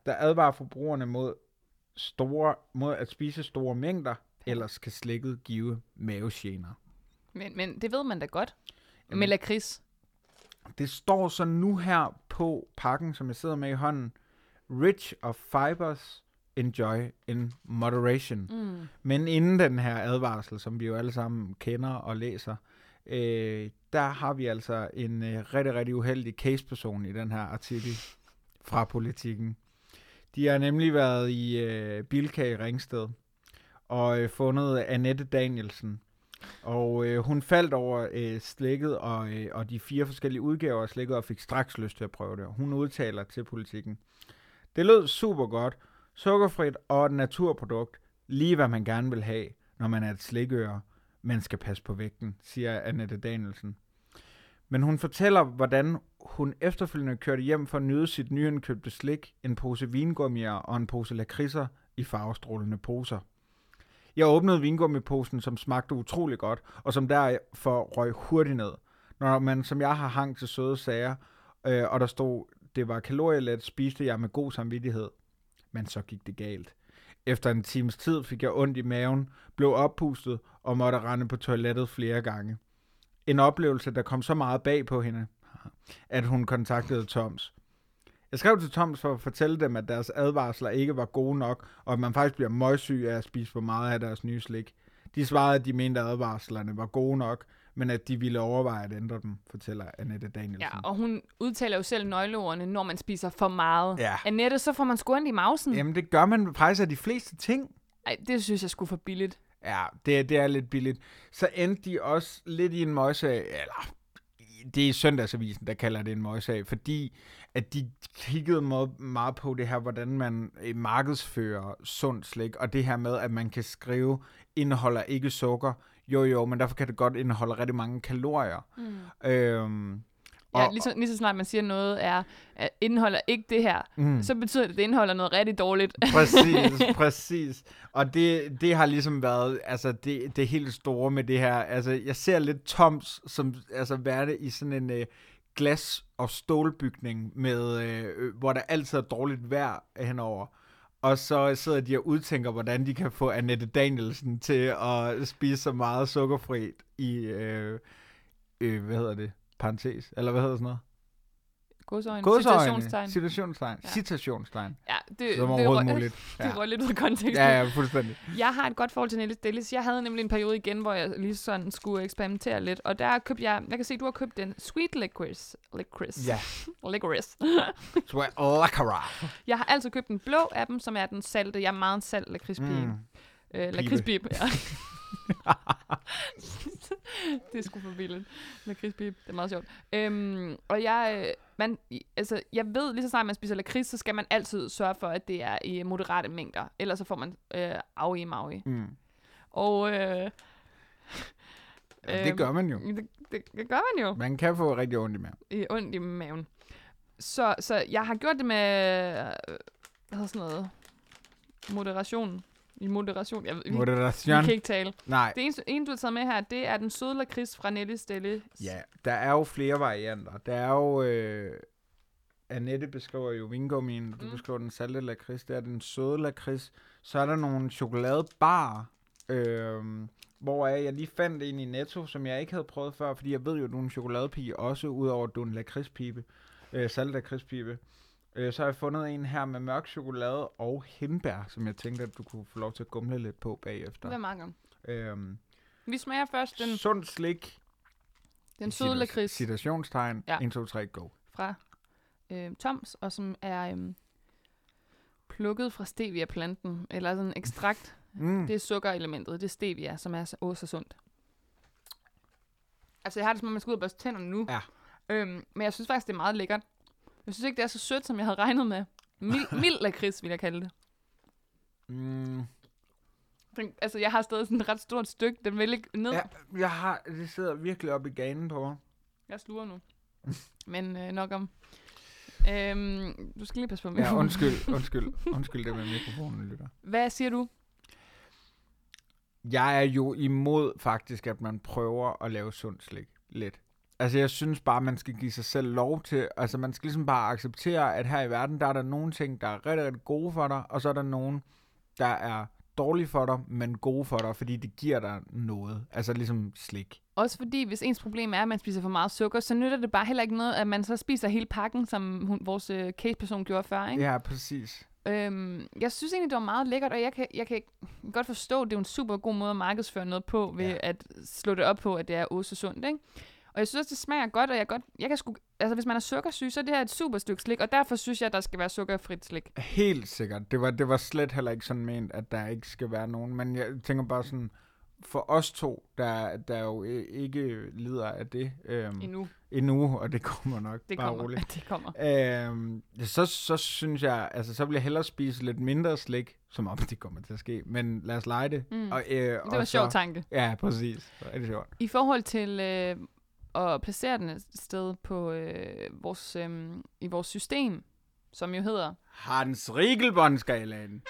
der advarer forbrugerne mod, store, mod at spise store mængder, ellers kan slikket give mavegener. Men, men det ved man da godt. Jamen. Med lakrids. Det står så nu her på pakken, som jeg sidder med i hånden. Rich of fibers, enjoy in moderation. Mm. Men inden den her advarsel, som vi jo alle sammen kender og læser, øh, der har vi altså en øh, rigtig, rigtig uheldig caseperson i den her artikel fra politikken. De har nemlig været i øh, Bilka i Ringsted og øh, fundet Annette Danielsen. Og øh, hun faldt over øh, slikket og, øh, og de fire forskellige udgaver af slikket og fik straks lyst til at prøve det. Hun udtaler til politikken. Det lød super godt, sukkerfrit og et naturprodukt. Lige hvad man gerne vil have, når man er et slikøre. Man skal passe på vægten, siger Annette Danielsen. Men hun fortæller, hvordan hun efterfølgende kørte hjem for at nyde sit nyindkøbte slik, en pose vingummier og en pose lakridser i farvestrålende poser. Jeg åbnede vingummiposen, som smagte utrolig godt, og som derfor røg hurtigt ned. Når man som jeg har hang til søde sager, øh, og der stod, det var kalorielet, spiste jeg med god samvittighed. Men så gik det galt. Efter en times tid fik jeg ondt i maven, blev oppustet og måtte rende på toilettet flere gange. En oplevelse, der kom så meget bag på hende, at hun kontaktede Toms. Jeg skrev til Toms for at fortælle dem, at deres advarsler ikke var gode nok, og at man faktisk bliver møgsyg af at spise for meget af deres nye slik. De svarede, at de mente, at advarslerne var gode nok, men at de ville overveje at ændre dem, fortæller Annette Danielsen. Ja, og hun udtaler jo selv nøgleordene, når man spiser for meget. Ja. Annette, så får man sgu i mausen. Jamen, det gør man faktisk af de fleste ting. Ej, det synes jeg skulle for billigt. Ja, det, det er lidt billigt. Så endte de også lidt i en møgssag, eller det er Søndagsavisen, der kalder det en møgssag, fordi at de kiggede meget, meget på det her, hvordan man øh, markedsfører sund slik, og det her med, at man kan skrive, indeholder ikke sukker. Jo, jo, men derfor kan det godt indeholde rigtig mange kalorier. Mm. Øhm, Ja, lige så, lige så snart man siger noget er, at indeholder ikke det her, mm. så betyder det, at det indeholder noget rigtig dårligt. <laughs> Præcis, præcis. Og det, det har ligesom været altså det, det helt store med det her. Altså, jeg ser lidt Toms som altså, værende i sådan en øh, glas- og stålbygning, med, øh, hvor der altid er dårligt vejr henover. Og så sidder de og udtænker, hvordan de kan få Annette Danielsen til at spise så meget sukkerfrit i, øh, øh, hvad hedder det, parentes, eller hvad hedder sådan noget? Godsøjne. Godsøjne. Citationstegn. Ja. Citationstegn. Ja, det, Som det, røg- muligt. <laughs> det Ja. røg lidt ud af konteksten. Ja, ja, fuldstændig. Jeg har et godt forhold til Nellis Delis. Jeg havde nemlig en periode igen, hvor jeg lige sådan skulle eksperimentere lidt. Og der købte jeg, jeg kan se, du har købt den Sweet Licorice. Licorice. Ja. <laughs> Licorice. <laughs> Er lakara. Jeg har altid købt den blå af dem, som er den salte. Jeg er meget en salt lakridspige. Mm. Øh, lakridspibe, ja. Det er sgu for vildt. Lakridspibe, det er meget sjovt. Øhm, og jeg, øh, man, altså, jeg ved, lige så snart man spiser lakrids, så skal man altid sørge for, at det er i moderate mængder. Ellers så får man øh, af i mavi. Mm. Og øh, Ja, det Øhm, gør man jo. det, det, det gør man jo. Man kan få rigtig ondt i maven. i ondt i maven. Så, så jeg har gjort det med, øh, hvad hedder sådan noget, moderation. I moderation. Jeg, ved- vi, vi Moderation. kan ikke tale. Nej. Det eneste, en, du har taget med her, det er den søde lakrids fra Nelly Stelle. Ja, der er jo flere varianter. Der er jo... Øh, Annette beskriver jo vingummien, du Mm. beskriver den salte lakrids, det er den søde lakrids. Så er der nogle chokoladebar, øh, hvor jeg, jeg lige fandt en i Netto, som jeg ikke havde prøvet før, fordi jeg ved jo, at du er en chokoladepige, også udover at du er en lakridspibe, øh, salt lakridspibe. Øh, så har jeg fundet en her med mørk chokolade og hindbær, som jeg tænkte, at du kunne få lov til at gumle lidt på bagefter. Det er meget godt. Øhm, Vi smager først den, Sundt slik. den søde lakrids Citationstegn. Ja. 1, 2, 3, go. fra øh, Toms, og som er øh, plukket fra stevia-planten, eller sådan en ekstrakt. Mm. Det er sukkerelementet, det er stevia, som er så, åh, så sundt. Altså, jeg har det som om, man skal ud og børste tænderne nu. Ja. Øhm, men jeg synes faktisk, det er meget lækkert. Jeg synes ikke, det er så sødt, som jeg havde regnet med. Mild, <laughs> mild lakrids, vil jeg kalde det. Mm. Den, altså, jeg har stadig sådan et ret stort stykke. Den vil ikke ned. Ja, jeg har, det sidder virkelig op i ganen på mig. Jeg sluger nu. Men øh, nok om. Øhm, du skal lige passe på med. Ja, undskyld, <laughs> undskyld, undskyld det med mikrofonen, lytter. Hvad siger du? Jeg er jo imod faktisk, at man prøver at lave sundt slik lidt. Altså, jeg synes bare, man skal give sig selv lov til, altså man skal ligesom bare acceptere, at her i verden, der er der nogle ting, der er rigtig, rigtig gode for dig, og så er der nogen, der er dårlige for dig, men gode for dig, fordi det giver dig noget. Altså ligesom slik. Også fordi, hvis ens problem er, at man spiser for meget sukker, så nytter det bare heller ikke noget, at man så spiser hele pakken, som hun, vores øh, case-person gjorde før. Ikke? Ja, præcis. Øhm, jeg synes egentlig, det var meget lækkert, og jeg kan, jeg kan godt forstå, at det er en super god måde at markedsføre noget på, ved Ja. at slå det op på, at det er også sundt, ikke? Og jeg synes også, det smager godt, og jeg, godt, jeg kan sgu, altså hvis man er sukkersyg, så er det her et super stykke slik, og derfor synes jeg, at der skal være sukkerfrit slik. Helt sikkert. Det var, det var slet heller ikke sådan ment, at der ikke skal være nogen. Men jeg tænker bare sådan, for os to, der, der jo ikke lider af det øhm, Endnu. endnu, og det kommer nok Det bare kommer. roligt. <laughs> Det kommer. Øhm, så, så synes jeg, altså så vil jeg hellere spise lidt mindre slik, som om det kommer til at ske, men lad os lege det. Mm. Og, øh, Det var en sjov tanke. Ja, præcis. Det er sjovt. I forhold til øh, at placere den et sted på øh, vores, øh, i vores system, som jo hedder Hans Riegelbåndskalaen.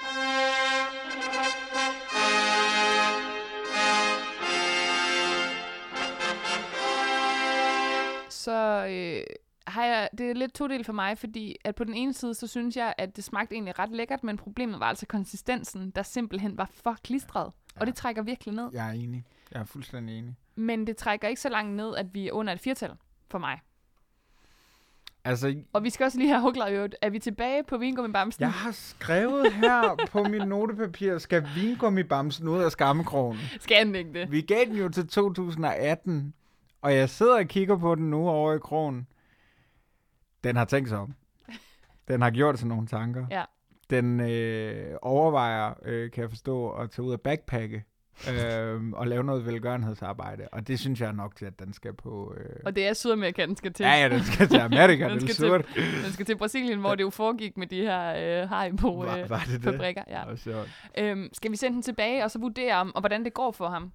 så øh, har jeg, det er lidt to del for mig, fordi at på den ene side, så synes jeg, at det smagte egentlig ret lækkert, men problemet var altså konsistensen, der simpelthen var for klistret. Ja. Og det trækker virkelig ned. Jeg er enig. Jeg er fuldstændig enig. Men det trækker ikke så langt ned, at vi er under et firtal for mig. Altså, Og vi skal også lige have jo, er vi tilbage på vingummibamsen? jeg har skrevet her på mit notepapir, skal vingummibamsen ud af skammekrogen. Skal den ikke det? Vi gav den jo til 2018, og jeg sidder og kigger på den nu over i krogen. Den har tænkt sig om. Den har gjort sig nogle tanker. Ja. Den øh, overvejer, øh, kan jeg forstå, at tage ud af backpacke øh, og lave noget velgørenhedsarbejde. Og det synes jeg er nok til, at den skal på... Øh... Og det er Sydamerika, den skal til. Ja, ja, den skal til Amerika, <laughs> Den skal surt. Den skal til Brasilien, hvor det jo foregik med de her øh, Haribo Var, øh, var det det? fabrikker. Ja. Øhm, skal vi sende den tilbage, og så vurdere, om, og hvordan det går for ham?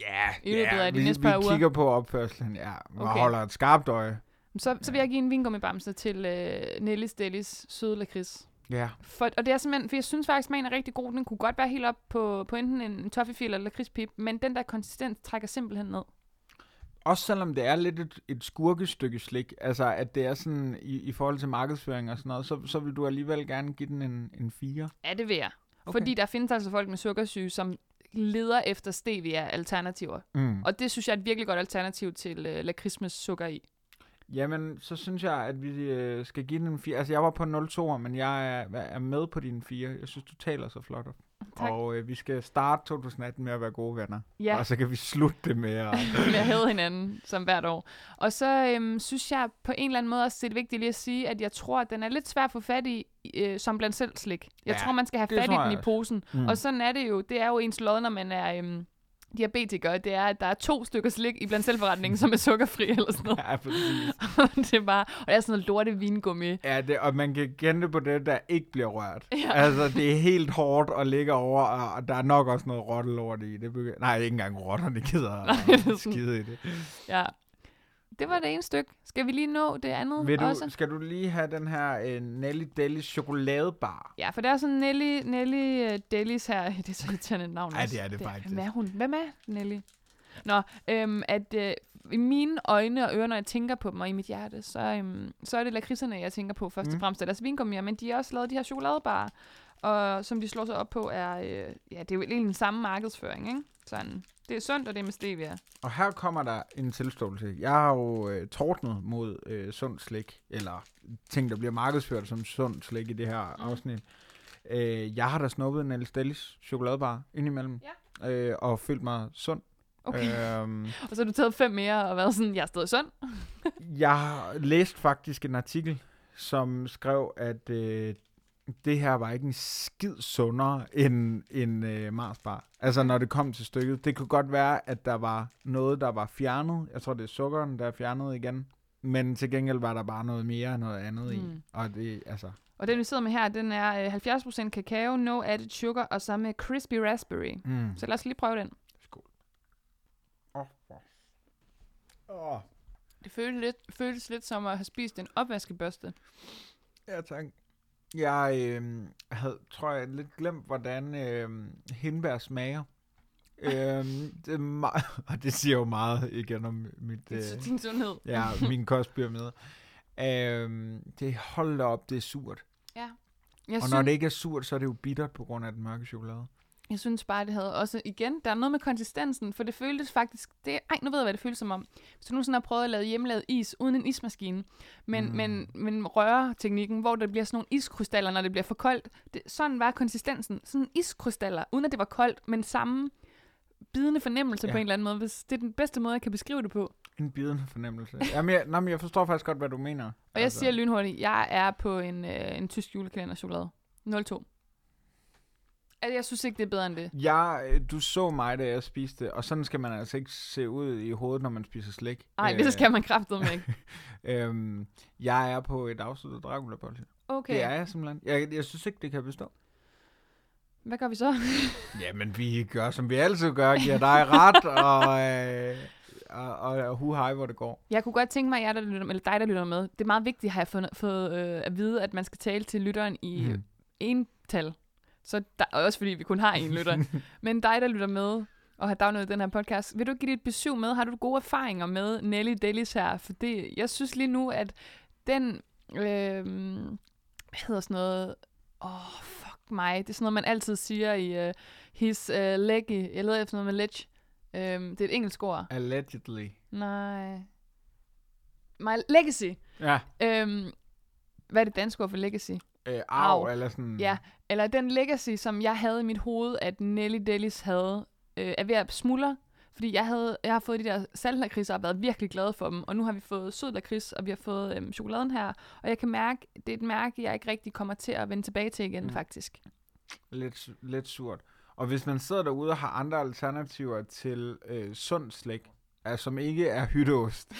ja, I løbet ja, af de vi, næste vi par uger. kigger på opførselen, ja. Og Okay. holder et skarpt øje. Så, så vil jeg give en vingummibamse til øh, Nellis Delis søde lakrids. Ja. For, og det er simpelthen, for jeg synes faktisk, smagen er rigtig god. Den kunne godt være helt op på, på enten en toffifee eller lakridspip, men den der konsistens trækker simpelthen ned. Også selvom det er lidt et, et skurkestykke slik, altså at det er sådan i, i forhold til markedsføring og sådan noget, så, så vil du alligevel gerne give den en, en 4. Ja, det vil jeg. Okay. Fordi der findes altså folk med sukkersyge, som leder efter stevia-alternativer. Mm. Og det synes jeg er et virkelig godt alternativ til øh, lakrids med sukker i. Jamen, så synes jeg, at vi øh, skal give den en 4. Altså, jeg var på 0-2, men jeg er, er med på din 4. Jeg synes, du taler så flot op. Tak. Og øh, vi skal starte 2018 med at være gode venner. Ja. Og så kan vi slutte det med at... <laughs> med at hæve hinanden, som hvert år. Og så øhm, synes jeg på en eller anden måde også, det er vigtigt lige at sige, at jeg tror, at den er lidt svær at få fat i, øh, som blandt selv slik. Jeg Ja, tror, man skal have fat i den i posen. Mm. Og sådan er det jo. Det er jo ens lod, når man er øhm, diabetiker. Det er, at der er to stykker slik i blandt selvforretningen, som er sukkerfri eller sådan noget. <laughs> Ja, præcis. <laughs> det er bare, og det er sådan noget lorte vingummi. Ja, det, og man kan kende det på det, der ikke bliver rørt. Ja. <laughs> Altså, det er helt hårdt at ligge over, og, der er nok også noget rottelort i det. Nej, ikke engang rotterne gider Nej, det er sådan- skide i det. Ja. Det var det ene stykke. Skal vi lige nå det andet Vil du, også? skal du lige have den her uh, Nelly Deli chokoladebar? Ja, for der er sådan Nelly, Nelly uh, Delis her. <laughs> Det er så irriterende et navn Ej, også. det er det faktisk. Hvem er hun? Hvem er Nelly? Nå, øhm, at øh, i mine øjne og ører, når jeg tænker på dem, og i mit hjerte, så, øhm, så er det lakridserne, jeg tænker på først Mm. og fremmest af deres vingummier, men de har også lavet de her chokoladebarer, og som de slår sig op på, er, øh, ja, det er jo egentlig den samme markedsføring, ikke? Sådan, det er sundt, og det er med stevia. Og her kommer der en tilståelse. Jeg har jo øh, tordnet mod øh, sund slik, eller ting, der bliver markedsført som sund slik i det her Mm. afsnit. Øh, jeg har da snuppet en Nelly Delis chokoladebar indimellem, Ja. øh, og følt mig sund. Okay. Øhm, <laughs> Og så har du taget fem mere og været sådan, jeg er stadig sund. <laughs> jeg har læst faktisk en artikel, som skrev, at øh, det her var ikke en skid sundere end en øh, Marsbar. Altså når det kom til stykket. Det kunne godt være, at der var noget, der var fjernet. Jeg tror, det er sukkeren, der er fjernet igen. Men til gengæld var der bare noget mere noget andet mm. i. Og det, altså... Og den, vi sidder med her, den er øh, 70% kakao, no added sugar, og så med crispy raspberry. Mm. Så lad os lige prøve den. Skål. Åh, oh, oh. Det føles lidt, føles lidt som at have spist en opvaskebørste. Ja, tak. Jeg øh, havde, tror jeg, lidt glemt, hvordan øh, hindbær smager. øhm, <laughs> det er meget, <laughs> og det siger jo meget igen om mit, øh, Det er din sundhed. ja, min <laughs> kostpyramide. Øhm, det holdt op, det er surt. Jeg, og synes, når det ikke er surt, så er det jo bittert på grund af den mørke chokolade. Jeg synes bare, det havde også, igen, der er noget med konsistensen, for det føltes faktisk, det, ej, nu ved jeg, hvad det føles som om. Hvis du nu sådan har prøvet at lave hjemmelavet is uden en ismaskine, men, Mm. men, men røreteknikken, hvor der bliver sådan nogle iskrystaller, når det bliver for koldt, det, sådan var konsistensen. Sådan iskrystaller, uden at det var koldt, men samme bidende fornemmelse Ja. på en eller anden måde. Hvis det er den bedste måde, jeg kan beskrive det på. En bidende fornemmelse. Jamen, jeg, nå, men jeg forstår faktisk godt, hvad du mener. Og jeg Altså, siger lynhurtigt, jeg er på en, øh, en tysk julekalender chokolade. 02. Altså, jeg synes ikke, det er bedre end det. Jeg, øh, du så mig, da jeg spiste, og sådan skal man altså ikke se ud i hovedet, når man spiser slik. Nej, Øh, det skal man kraftedeme ikke. <laughs> Øhm, jeg er på et afsluttet dracula -bolsje. Okay, Det er jeg simpelthen. Jeg, jeg synes ikke, det kan bestå. hvad gør vi så? <laughs> Jamen, vi gør, som vi altid gør. Giver dig ret, <laughs> og, øh, og, og, og hu hej, hvor det går. Jeg kunne godt tænke mig, at jeg, der lytter, eller dig, der lytter med. Det er meget vigtigt, har jeg fået, fået øh, at vide, at man skal tale til lytteren i mm. ental. Så der, og også fordi vi kun har en lytter. <laughs> Men dig, der lytter med og har downloadet den her podcast, vil du give dit besøg med? Har du gode erfaringer med Nelly Delis her? For det, jeg synes lige nu, at den, øh, hvad hedder sådan noget, åh, oh, fuck mig, det er sådan noget, man altid siger i uh, his uh, leggy, jeg leder efter noget med ledge. Um, det er et engelsk ord. Allegedly. Nej. My legacy. Ja. Øhm, hvad er det danske ord for legacy? Øh, arv, Arv. eller sådan. Ja, eller den legacy, som jeg havde i mit hoved, at Nelly Delis havde, øh, er ved at smuldre. Fordi jeg, havde, jeg har fået de der saltlakridser og været virkelig glad for dem. Og nu har vi fået sød lakrids, og vi har fået øhm, chokoladen her. Og jeg kan mærke, det er et mærke, jeg ikke rigtig kommer til at vende tilbage til igen, Mm. faktisk. Lidt, lidt surt. Og hvis man sidder derude og har andre alternativer til øh, sund slik, altså, som ikke er hytteost,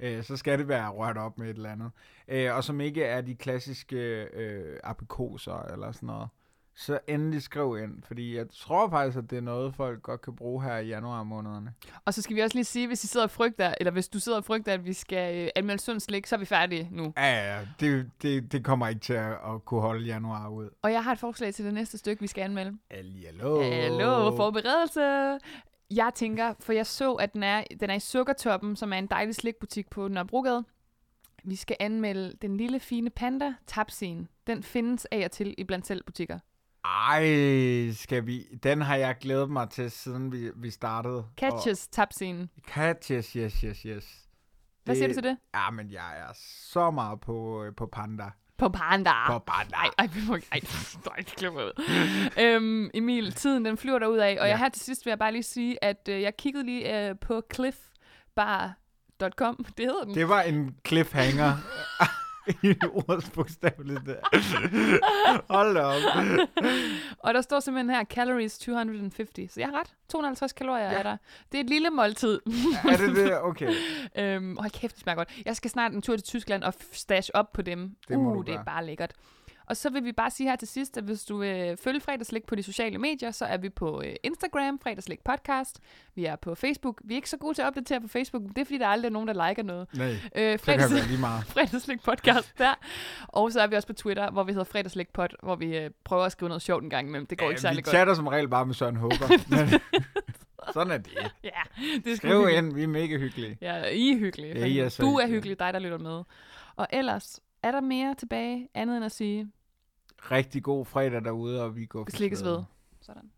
øh, så skal det være rørt op med et eller andet. Øh, og som ikke er de klassiske øh, aprikoser eller sådan noget. Så endelig skriv ind, fordi jeg tror faktisk, at det er noget, folk godt kan bruge her i januar månederne. Og så skal vi også lige sige, hvis I sidder og frygter, eller hvis du sidder og frygter, at vi skal øh, anmelde sund slik, så er vi færdige nu. Ja, ja, det, det, det kommer ikke til at, at kunne holde januar ud. Og jeg har et forslag til det næste stykke, vi skal anmelde. Hallo. Hallo, forberedelse. Jeg tænker, for jeg så, at den er, den er i Sukkertoppen, som er en dejlig slikbutik på Nørrebrogade. Vi skal anmelde den lille fine panda Tapsin. Den findes af og til i blandt selv butikker. Ej, skal vi... Den har jeg glædet mig til, siden vi, vi startede. Catches Tapsin. Og, catches, yes, yes, yes. Hvad siger du til det? Ja, men jeg er så meget på, øh, på panda. På Panda. På panda. Ej, ej, vi må ikke, ej, <laughs> nej, det glemmer ud. øhm, Emil, tiden den flyver derud af, og. Ja. jeg her til sidst vil jeg bare lige sige, at øh, jeg kiggede lige øh, på cliffbar.com, det hedder den. Det var en cliffhanger. <laughs> I ordets bogstaveligt der. Hold da op. Og der står simpelthen her, calories 250, så jeg har ret. 250 kalorier ja. er der. Det er et lille måltid. Er det det? Okay. <laughs> øhm, hold kæft, det smager godt. Jeg skal snart en tur til Tyskland og stash op på dem. Det må uh, du det er bare lækkert. Og så vil vi bare sige her til sidst, at hvis du vil følge Fredagslik på de sociale medier, så er vi på øh, Instagram, Fredagslik Podcast. Vi er på Facebook. Vi er ikke så gode til at opdatere på Facebook, men det er fordi, der aldrig er nogen, der liker noget. Nej, Øh, det kan fredags, lige meget. <laughs> fredagslik podcast der. Og så er vi også på Twitter, hvor vi hedder fredagslik pod, hvor vi øh, prøver at skrive noget sjovt en gang imellem. Det går ikke Ja, særlig vi godt. chatter som regel bare med Søren Håber. <laughs> Men <laughs> Sådan er det. Ja, det sgu Skriv ind, vi er mega hyggelige. Ja, I er hyggelige. Ja, I er du er hyggelig, dig der lytter med. Og ellers, er der mere tilbage, andet end at sige, Rigtig god fredag derude, og vi går slikkes ved. Sådan.